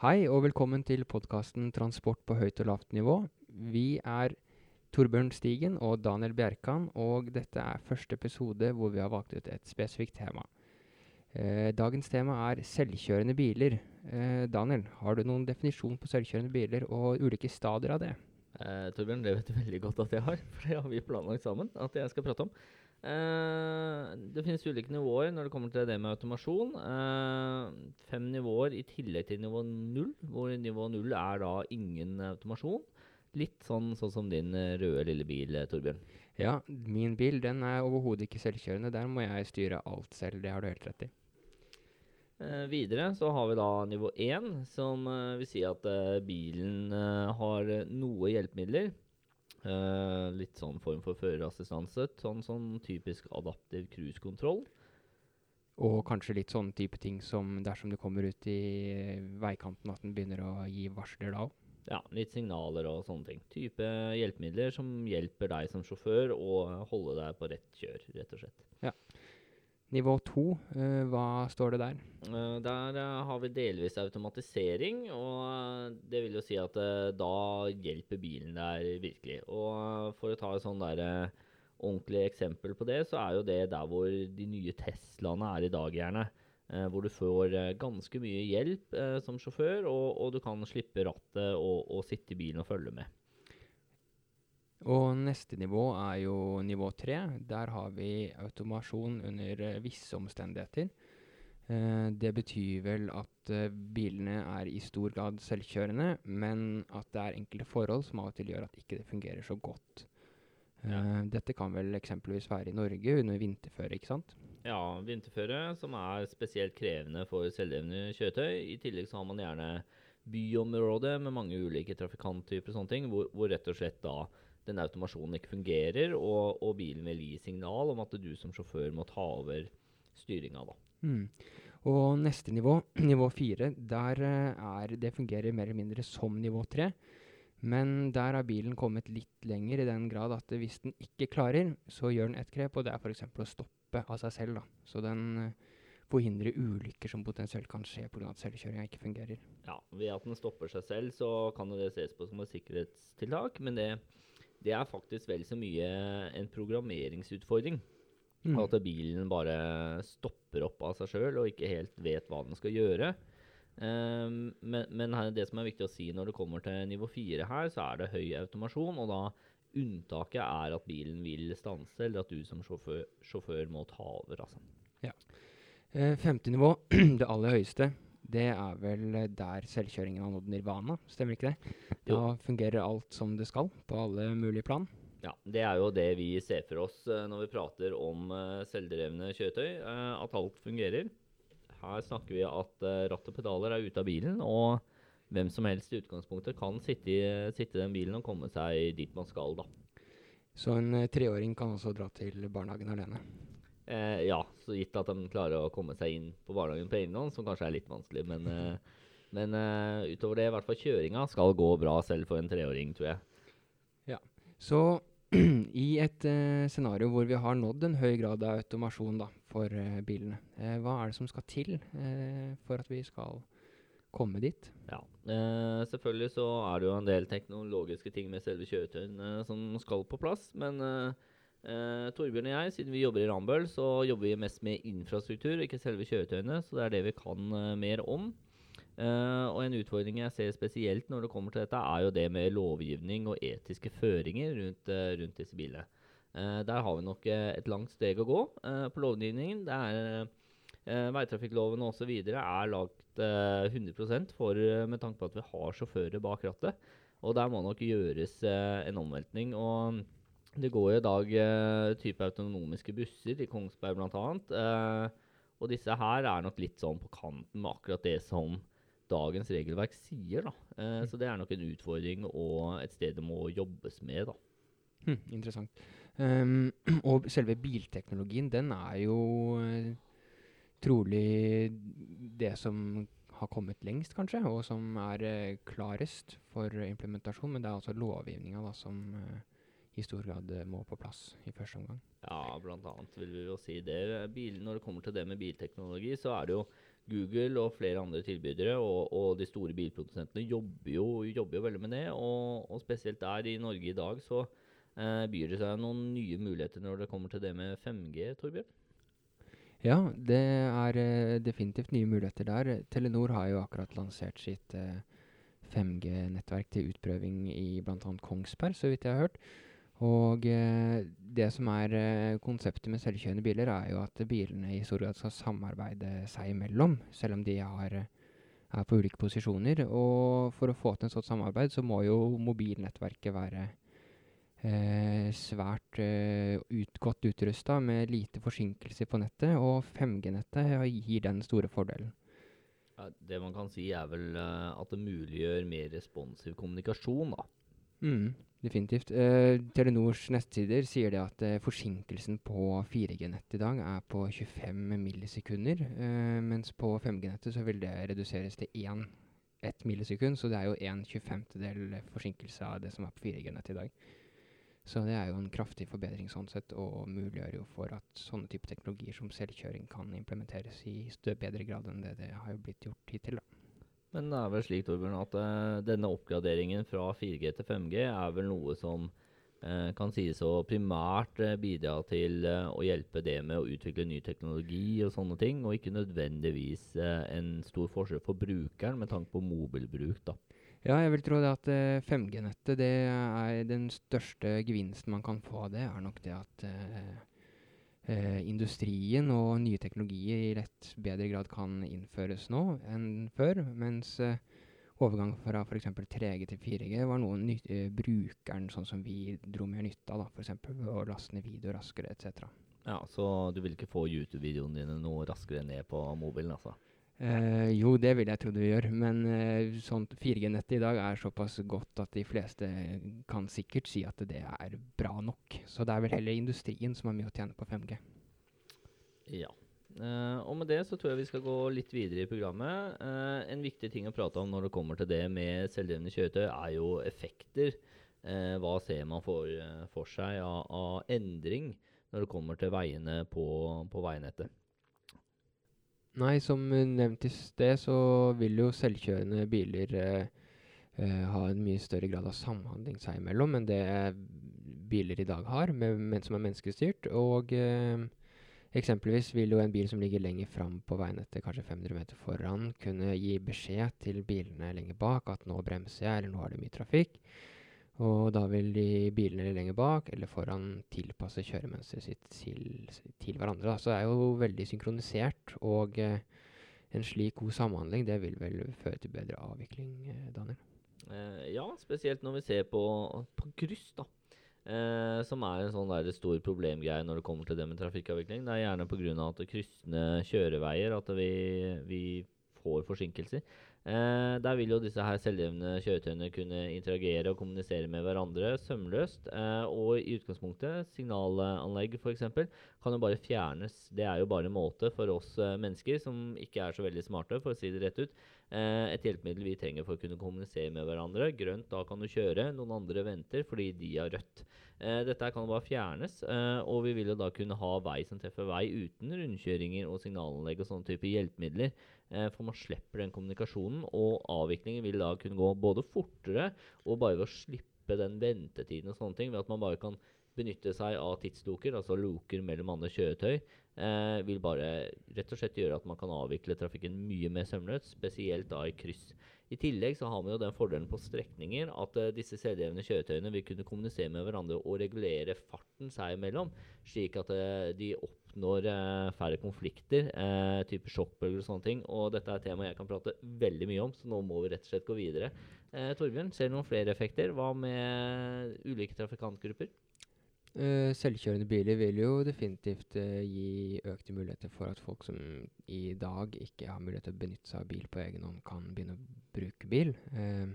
Hei og velkommen til podkasten 'Transport på høyt og lavt nivå'. Vi er Torbjørn Stigen og Daniel Bjerkan, og dette er første episode hvor vi har valgt ut et spesifikt tema. Eh, dagens tema er selvkjørende biler. Eh, Daniel, har du noen definisjon på selvkjørende biler og ulike stadier av det? Eh, Torbjørn, det vet du veldig godt at jeg har, for det har vi planlagt sammen at jeg skal prate om. Eh, det finnes ulike nivåer når det kommer til det med automasjon. Eh, fem nivåer i tillegg til nivå null, hvor nivå null er da ingen automasjon. Litt sånn, sånn som din røde lille bil, eh, Torbjørn. Ja, min bil den er overhodet ikke selvkjørende. Der må jeg styre alt selv. Det har du helt rett i. Eh, videre så har vi da nivå 1, som eh, vil si at eh, bilen har noe hjelpemidler. Eh, litt sånn form for førerassistanse. Sånn, sånn typisk adaptiv cruisekontroll. Og kanskje litt sånne type ting som dersom du kommer ut i veikanten, at den begynner å gi varsler da òg. Ja, litt signaler og sånne ting. Type hjelpemidler som hjelper deg som sjåfør å holde deg på rett kjør, rett og slett. Nivå to, uh, hva står det der? Uh, der eh, har vi delvis automatisering, og det vil jo si at da hjelper bilen der virkelig. Og for å ta et sånn der ordentlig eksempel på det, så er jo det der hvor de nye Teslaene er i dag, gjerne. Hvor du får ganske mye hjelp som sjåfør, og, og du kan slippe rattet og, og sitte i bilen og følge med. Og neste nivå er jo nivå tre. Der har vi automasjon under eh, visse omstendigheter. Eh, det betyr vel at eh, bilene er i stor grad selvkjørende, men at det er enkelte forhold som av og til gjør at ikke det fungerer så godt. Eh, Ja. Dette kan vel eksempelvis være i Norge under vinterføre, ikke sant? Ja, vinterføre, som er spesielt krevende for selvdrevne kjøretøy. I tillegg så har man gjerne byområder med mange ulike trafikanttyper og sånne ting, hvor, hvor rett og slett da den automasjonen ikke fungerer, og, og bilen vil gi signal om at du som sjåfør må ta over styringa. Mm. Og neste nivå, nivå fire, der eh, er det fungerer mer eller mindre som nivå tre. Men der har bilen kommet litt lenger i den grad at hvis den ikke klarer, så gjør den ett grep, og det er f.eks. å stoppe av seg selv. da. Så den eh, forhindrer ulykker som potensielt kan skje pga. at selvkjøringa ikke fungerer. Ja, Ved at den stopper seg selv, så kan det ses på som et sikkerhetstiltak, men det, det er faktisk vel så mye en programmeringsutfordring. Mm. At bilen bare stopper opp av seg sjøl og ikke helt vet hva den skal gjøre. Um, men, men her, det som er viktig å si når det kommer til nivå 4 her, så er det høy automasjon. Og da unntaket er at bilen vil stanse, eller at du som sjåfør, sjåfør må ta over. altså. Eh, femte nivå, det aller høyeste, det er vel eh, der selvkjøringen har nådd nirvana, stemmer ikke det? Da Jo. fungerer alt som det skal, på alle mulige plan. Ja, Det er jo det vi ser for oss eh, når vi prater om eh, selvdrevne kjøretøy, at alt fungerer. Her snakker vi at ratt og pedaler er ute av bilen, og hvem som helst i utgangspunktet kan sitte i, sitte i den bilen og komme seg dit man skal, da. Så en treåring kan også dra til barnehagen alene. Eh, ja, så gitt at de klarer å komme seg inn på barnehagen på egen hånd, som kanskje er litt vanskelig, men, eh, men eh, utover det, i hvert fall kjøringa skal gå bra selv for en treåring, tror jeg. Ja, Så i et eh, scenario hvor vi har nådd en høy grad av automasjon da, for eh, bilene, eh, hva er det som skal til for at vi skal komme dit? Ja, eh, selvfølgelig så er det jo en del teknologiske ting med selve kjøretøyene som skal på plass, men eh, Torbjørn og jeg, siden vi jobber i Rambøll, så jobber vi mest med infrastruktur, ikke selve kjøretøyene, så det er det vi kan eh, mer om. Eh, og en utfordring jeg ser spesielt når det kommer til dette, er jo det med lovgivning og etiske føringer rundt, rundt disse bilene. Der har vi nok et langt steg å gå på lovgivningen. Det er eh, Veitrafikkloven osv. er lagt eh, 100 for, med tanke på at vi har sjåfører bak rattet. Og der må nok gjøres eh, en omveltning. Og det går jo i dag uh, type autonomiske busser i Kongsberg bl.a. Uh, og disse her er nok litt sånn på kanten med akkurat det som dagens regelverk sier. da. Eh, så det er nok en utfordring og et sted det må jobbes med. da. Hmm, interessant. Um, og selve bilteknologien, den er jo uh, trolig det som har kommet lengst, kanskje, og som er uh, klarest for implementasjon. Men det er altså lovgivninga da, som eh, i stor grad eh, må på plass i første omgang. Ja, annet vil vi jo si det. Bil, når det kommer til det med bilteknologi, så er det jo Google og flere andre tilbydere og, og de store bilprodusentene jobber jo, jobber jo veldig med det. Og, og, spesielt der i Norge i dag så eh, byr det seg noen nye muligheter når det kommer til det med 5G, Torbjørn. Ja, det er eh, definitivt nye muligheter der. Telenor har jo akkurat lansert sitt eh, 5G-nettverk til utprøving i bl.a. Kongsberg, så vidt jeg har hørt. Og eh, det som er eh, konseptet med selvkjørende biler, er jo at bilene i stor grad skal samarbeide seg imellom, selv om de har, er på ulike posisjoner. Og for å få til en sånt samarbeid, så må jo mobilnettverket være eh, svært eh, ut, godt utrusta med lite forsinkelser på nettet, og 5G-nettet gir den store fordelen. Ja, det man kan si, er vel uh, at det muliggjør mer responsiv kommunikasjon, da. Mm. Definitivt. Uh, Telenors nettsider sier det at uh, forsinkelsen på 4G-nettet i dag er på 25 millisekunder, uh, mens på 5G-nettet så vil det reduseres til 1 1 millisekund, så det er jo 1 25-del forsinkelse av det som er på 4G-nettet i dag. Så det er jo en kraftig forbedring sånn sett, og muliggjør jo for at sånne type teknologier som selvkjøring kan implementeres i bedre grad enn det det har jo blitt gjort hittil. da. Men det er vel slik Torbjørn, at uh, denne oppgraderingen fra 4G til 5G er vel noe som uh, kan sies å primært uh, bidra til å hjelpe det med å utvikle ny teknologi og sånne ting, og ikke nødvendigvis en stor forskjell for brukeren med tanke på mobilbruk. da. Ja, jeg vil tro det at 5G-nettet det er den største gevinsten man kan få av det, er nok det at eh, industrien og nye teknologier i lett bedre grad kan innføres nå enn før. Mens eh, overgang fra f.eks. 3G til 4G var noe eh, brukeren sånn som vi dro mer nytte av. F.eks. ved å laste ned video raskere etc. Ja, Så du vil ikke få YouTube-videoene dine noe raskere ned på mobilen? altså? Eh, jo, det vil jeg tro du gjør, men uh, sånt 4G-nettet i dag er såpass godt at de fleste kan sikkert si at det er bra nok. Så det er vel heller industrien som har mye å tjene på 5G. Ja. Uh, og med det så tror jeg vi skal gå litt videre i programmet. Eh, en viktig ting å prate om når det kommer til det med selvdrevne kjøretøy, er jo effekter. Eh, hva ser man for, eh, for seg av, av, endring når det kommer til veiene på, på veinettet? Nei, som nevnt i sted, så vil jo selvkjørende biler eh, eh, ha en mye større grad av samhandling seg imellom enn det biler i dag har, med, men som er menneskestyrt. Og eh, eksempelvis vil jo en bil som ligger lenger fram på veinettet, kanskje 500 meter foran, kunne gi beskjed til bilene lenger bak at nå bremser jeg, eller nå er det mye trafikk. Og da vil de bilene lenger bak eller foran tilpasse kjøremønsteret sitt til, til hverandre. Da. Så det er jo veldig synkronisert, og eh, en slik god samhandling det vil vel føre til bedre avvikling, eh, Daniel? Eh, ja, spesielt når vi ser på, på kryss, da. Eh, som er en sånn der stor problemgreie når det kommer til det med trafikkavvikling. Det er gjerne pga. at kryssende kjøreveier at vi, vi får forsinkelser. Eh, der vil jo disse her selvdrevne kjøretøyene kunne interagere og kommunisere med hverandre sømløst. Eh, og i utgangspunktet, signalanlegg f.eks., kan jo bare fjernes. Det er jo bare en måte for oss eh, mennesker som ikke er så veldig smarte, for å si det rett ut. Eh, et hjelpemiddel vi trenger for å kunne kommunisere med hverandre. Grønt, da kan du kjøre. Noen andre venter fordi de har rødt. Eh, dette kan bare fjernes, eh, og vi vil jo da kunne ha vei som treffer vei uten rundkjøringer og signalanlegg og sånne type hjelpemidler. Eh, for man slipper den kommunikasjonen, og avviklingen vil da kunne gå både fortere og bare ved å slippe den ventetiden og sånne ting, ved at man bare kan benytte seg av tidsloker, altså loker mellom andre kjøretøy, eh, vil bare rett og slett gjøre at man kan avvikle trafikken mye mer sømløst, spesielt da i kryss. I tillegg så har vi jo den fordelen på strekninger at uh, disse selvdrevne kjøretøyene vil kunne kommunisere med hverandre og regulere farten seg imellom, slik at uh, de oppnår uh, færre konflikter, type sjokkbølger og sånne ting. Og dette er et tema jeg kan prate veldig mye om, så nå må vi rett og slett gå videre. Torbjørn, ser du noen flere effekter? Hva med ulike trafikantgrupper? Uh, selvkjørende biler vil jo definitivt uh, gi økte muligheter for at folk som i dag ikke har mulighet til å benytte seg av bil på egen hånd, kan begynne å bruke bil. Uh,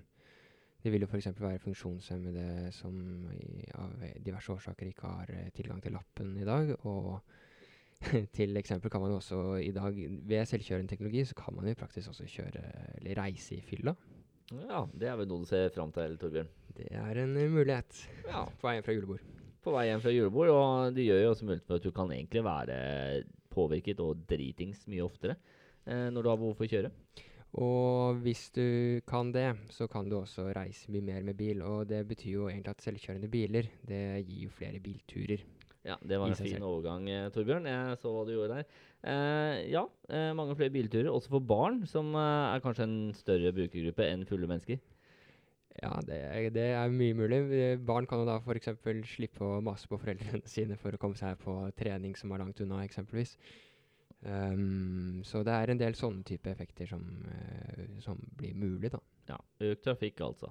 det vil jo f.eks. være funksjonshemmede som i, av diverse årsaker ikke har tilgang til lappen i dag. Og til eksempel kan man jo også i dag, ved selvkjørende teknologi, så kan man jo praktisk også kjøre eller reise i fylla. Ja, det er vel noe du ser fram til, Torbjørn? Det er en mulighet. Ja. På veien fra julebord på vei hjem fra julebord. Og det gjør jo også mulighet for at du kan egentlig være påvirket og dritings mye oftere. eh, når du har behov for å kjøre. Og hvis du kan det, så kan du også reise mye mer med bil. Og det betyr jo egentlig at selvkjørende biler, det gir jo flere bilturer. Ja, det var en fin selv. overgang, eh, Torbjørn. Jeg så hva du gjorde der. Eh, ja, eh, mange flere bilturer, også for barn, som eh, er kanskje en større brukergruppe enn fulle mennesker. Ja, det, er- det er mye mulig. Barn kan jo da f.eks. slippe å mase på foreldrene sine for å komme seg på trening som er langt unna, eksempelvis. Um, så det er en del sånne type effekter som, uh, som blir mulig, da. Ja, Økt trafikk, altså.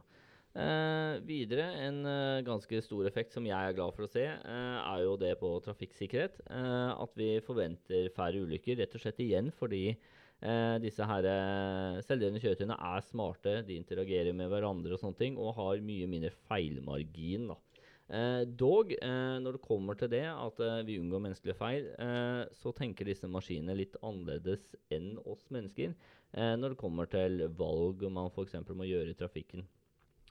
Uh, videre, en uh, ganske stor effekt som jeg er glad for å se, er jo det på trafikksikkerhet. At vi forventer færre ulykker, rett og slett igjen fordi eh, disse her selvdelende kjøretøyene er smarte, de interagerer med hverandre og sånne ting, og har mye mindre feilmargin. da. Eh, dog, eh, når det kommer til det at eh, vi unngår menneskelige feil, eh, så tenker disse maskinene litt annerledes enn oss mennesker eh, når det kommer til valg man f.eks. må gjøre i trafikken.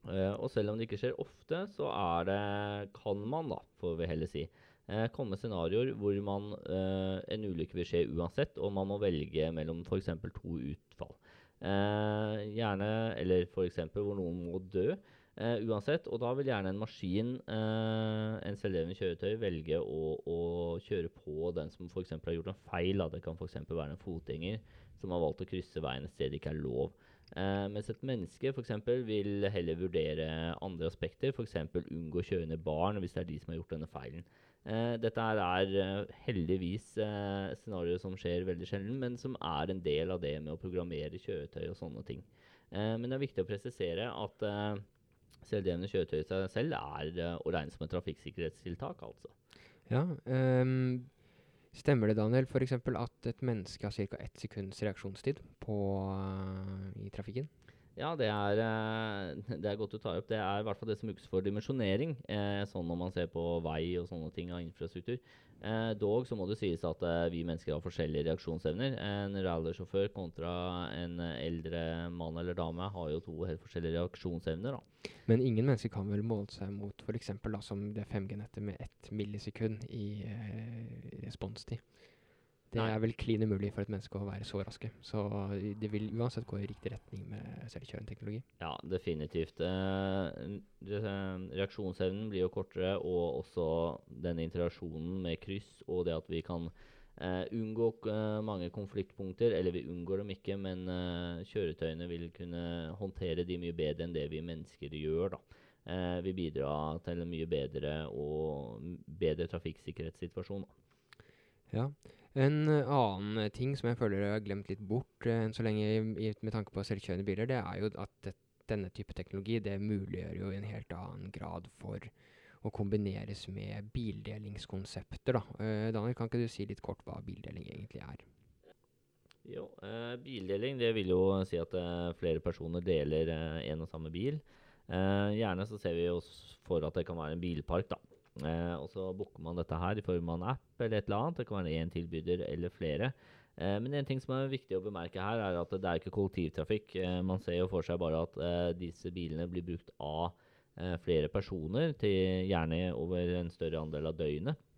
Eh, og selv om det ikke skjer ofte, så er det, kan man, da, får vi heller si, eh, komme scenarioer hvor man, eh, en ulykke vil skje uansett, og man må velge mellom f.eks. to utfall. Eh, gjerne, eller f.eks. hvor noen må dø. eh, uansett, og da vil gjerne en maskin, eh, en selvlevende kjøretøy, velge å, å kjøre på den som f.eks. har gjort en feil. Da. Det kan f.eks. være en fotgjenger som har valgt å krysse veien et sted det ikke er lov. Eh, mens et menneske eksempel, vil heller vurdere andre aspekter, f.eks. unngå kjørende barn hvis det er de som har gjort denne feilen. Eh, dette er eh, heldigvis eh, scenarioer som skjer veldig sjelden, men som er en del av det med å programmere kjøretøy og sånne ting. Eh, men det er viktig å presisere at eh, selvdrevne kjøretøy i seg selv er eh, å regne som et trafikksikkerhetstiltak. altså. Ja, um Stemmer det, Daniel, f.eks. at et menneske har ca. ett sekunds reaksjonstid på, uh, i trafikken? Ja, det er, eh, det er godt du tar opp. Det er i hvert fall det som brukes for dimensjonering. Eh, sånn når man ser på vei og sånne ting av infrastruktur. Eh, dog så må det sies at eh, vi mennesker har forskjellige reaksjonsevner. En rallysjåfør kontra en eldre mann eller dame har jo to helt forskjellige reaksjonsevner. da. Men ingen mennesker kan vel måle seg mot f.eks. som det 5G-nettet med ett millisekund i eh, responstid. Det Nei. er vel klin umulig for et menneske å være så raske. Så det vil uansett gå i riktig retning med selvkjørende teknologi. Ja, definitivt. Eh, reaksjonsevnen blir jo kortere, og også denne interaksjonen med kryss og det at vi kan eh, unngå eh, mange konfliktpunkter. Eller vi unngår dem ikke, men eh, kjøretøyene vil kunne håndtere de mye bedre enn det vi mennesker gjør. da. Eh, vi bidrar til en mye bedre og bedre trafikksikkerhetssituasjon. da. Ja. En eh, annen eh, ting som jeg føler jeg har glemt litt bort eh, enn så lenge i, med tanke på selvkjørende biler, det er jo at det, denne type teknologi det muliggjør jo i en helt annen grad for å kombineres med bildelingskonsepter. da. Uh, Daniel, kan ikke du si litt kort hva bildeling egentlig er? Jo, eh, bildeling det vil jo si at eh, flere personer deler eh, en og samme bil. Gjerne så ser vi oss for at det kan være en bilpark, da. Eh, og så booker man dette her i form av en app eller et eller annet. Det kan være én tilbyder eller flere. Eh, men en ting som er viktig å bemerke her, er at det er ikke kollektivtrafikk. Eh, man ser jo for seg bare at eh, disse bilene blir brukt av eh, flere personer, til gjerne over en større andel av døgnet.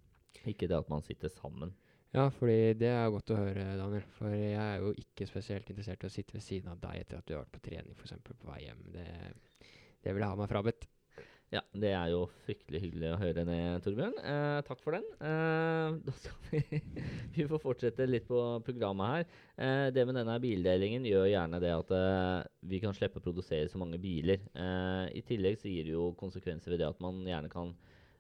Ikke det at man sitter sammen. Ja, fordi det er godt å høre, Daniel. For jeg er jo ikke spesielt interessert i å sitte ved siden av deg etter at du har vært på trening, f.eks. på vei hjem. Det, det vil jeg ha meg frabedt. Ja, det er jo fryktelig hyggelig å høre det, Torbjørn. Eh, takk for den. Eh, da skal vi Vi får fortsette litt på programmet her. Eh, det med denne bildelingen gjør gjerne det at eh, vi kan slippe å produsere så mange biler. Eh, I tillegg så gir det jo konsekvenser ved det at man gjerne kan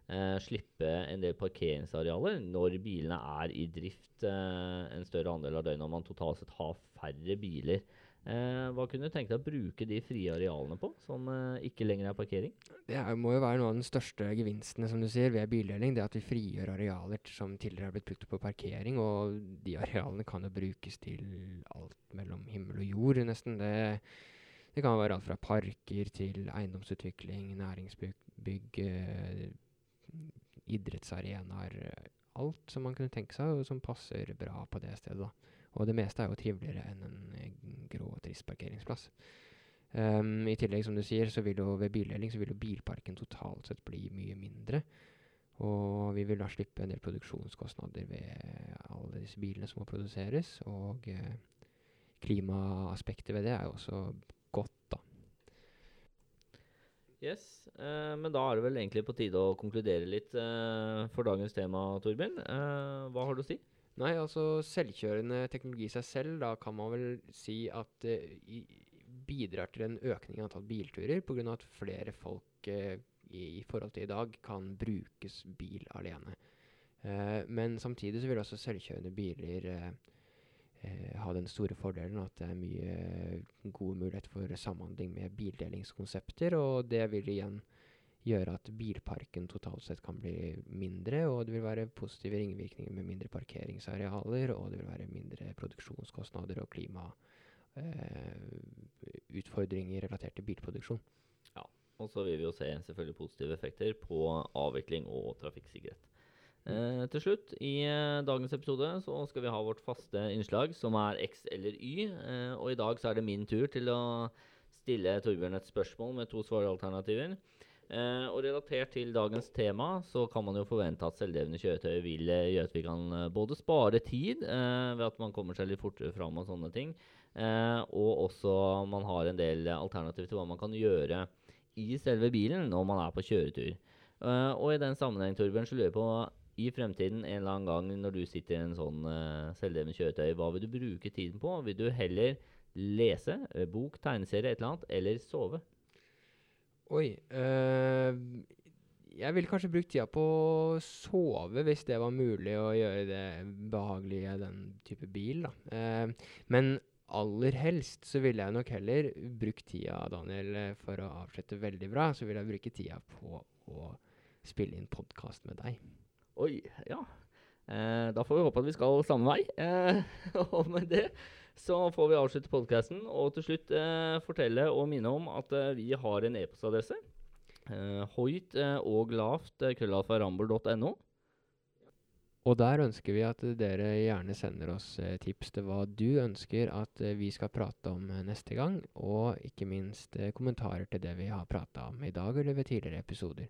eh, slippe en del parkeringsarealer når bilene er i drift en større andel av døgnet, og man totalt sett har færre biler. Eh, hva kunne du tenke deg å bruke de frie arealene på, som eh, ikke lenger er parkering? Det er, må jo være noe av den største gevinstene som du sier, ved bildeling. Det at vi frigjør arealer som tidligere har blitt brukt på parkering. Og de arealene kan jo brukes til alt mellom himmel og jord, nesten. Det, det kan være alt fra parker til eiendomsutvikling, næringsbygg, eh, idrettsarenaer. Alt som man kunne tenke seg, og som passer bra på det stedet. da. Og det meste er jo triveligere enn en grå og parkeringsplass. Um, I tillegg, som du sier, så vil jo ved bildeling så vil jo bilparken totalt sett bli mye mindre. Og vi vil da slippe en del produksjonskostnader ved alle disse bilene som må produseres. Og eh, klimaaspektet ved det er jo også godt, da. Yes, eh, men da er det vel egentlig på tide å konkludere litt eh, for dagens tema, Torbjørn. Eh, hva har du å si? Nei, altså selvkjørende teknologi i seg selv, da kan man vel si at det uh, bidrar til en økning i antall bilturer pga. at flere folk uh, i, i, forhold til i dag kan brukes bil alene. Uh, men samtidig så vil også selvkjørende biler eh, ha den store fordelen at det er mye gode muligheter for samhandling med bildelingskonsepter, og det vil igjen gjøre at bilparken totalt sett kan bli mindre, og det vil være positive ringvirkninger med mindre parkeringsarealer, og det vil være mindre produksjonskostnader og klimautfordringer eh, relatert til bilproduksjon. Ja, og så vil vi jo se selvfølgelig positive effekter på avvikling og trafikksikkerhet. Eh, til slutt, i eh, dagens episode så skal vi ha vårt faste innslag, som er X eller Y. Eh, og i dag så er det min tur til å stille Torbjørn et spørsmål med to svaralternativer. Eh, og relatert til dagens tema så kan man jo forvente at selvdrevne kjøretøy vil eh, gjøre at vi kan eh, både spare tid ved at man kommer seg litt fortere fram og sånne ting, og også man har en del alternativ til hva man kan gjøre i selve bilen når man er på kjøretur. og i den sammenheng, Torbjørn, så lurer jeg på i fremtiden, en eller annen gang når du sitter i en sånn selvdreven kjøretøy, hva vil du bruke tiden på? Vil du heller lese bok, tegneserie, et eller annet, eller sove? Oi øh, Jeg ville kanskje brukt tida på å sove, hvis det var mulig å gjøre det behagelig i den type bil, da. men aller helst så ville jeg nok heller brukt tida, Daniel, for å avslutte veldig bra, så ville jeg bruke tida på å spille inn podkast med deg. Oi, ja. Eh, da får vi håpe at vi skal samme vei. Eh, og med det så får vi avslutte podkasten og til slutt eh, fortelle og minne om at eh, vi har en e-postadresse. Eh, høyt eh, og lavt krøllalfarambol.no. Og der ønsker vi at dere gjerne sender oss tips til hva du ønsker at vi skal prate om neste gang, og ikke minst kommentarer til det vi har prata om i dag eller ved tidligere episoder.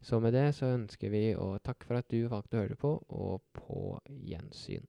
Så med det så ønsker vi å takke for at du valgte å høre på, og på gjensyn.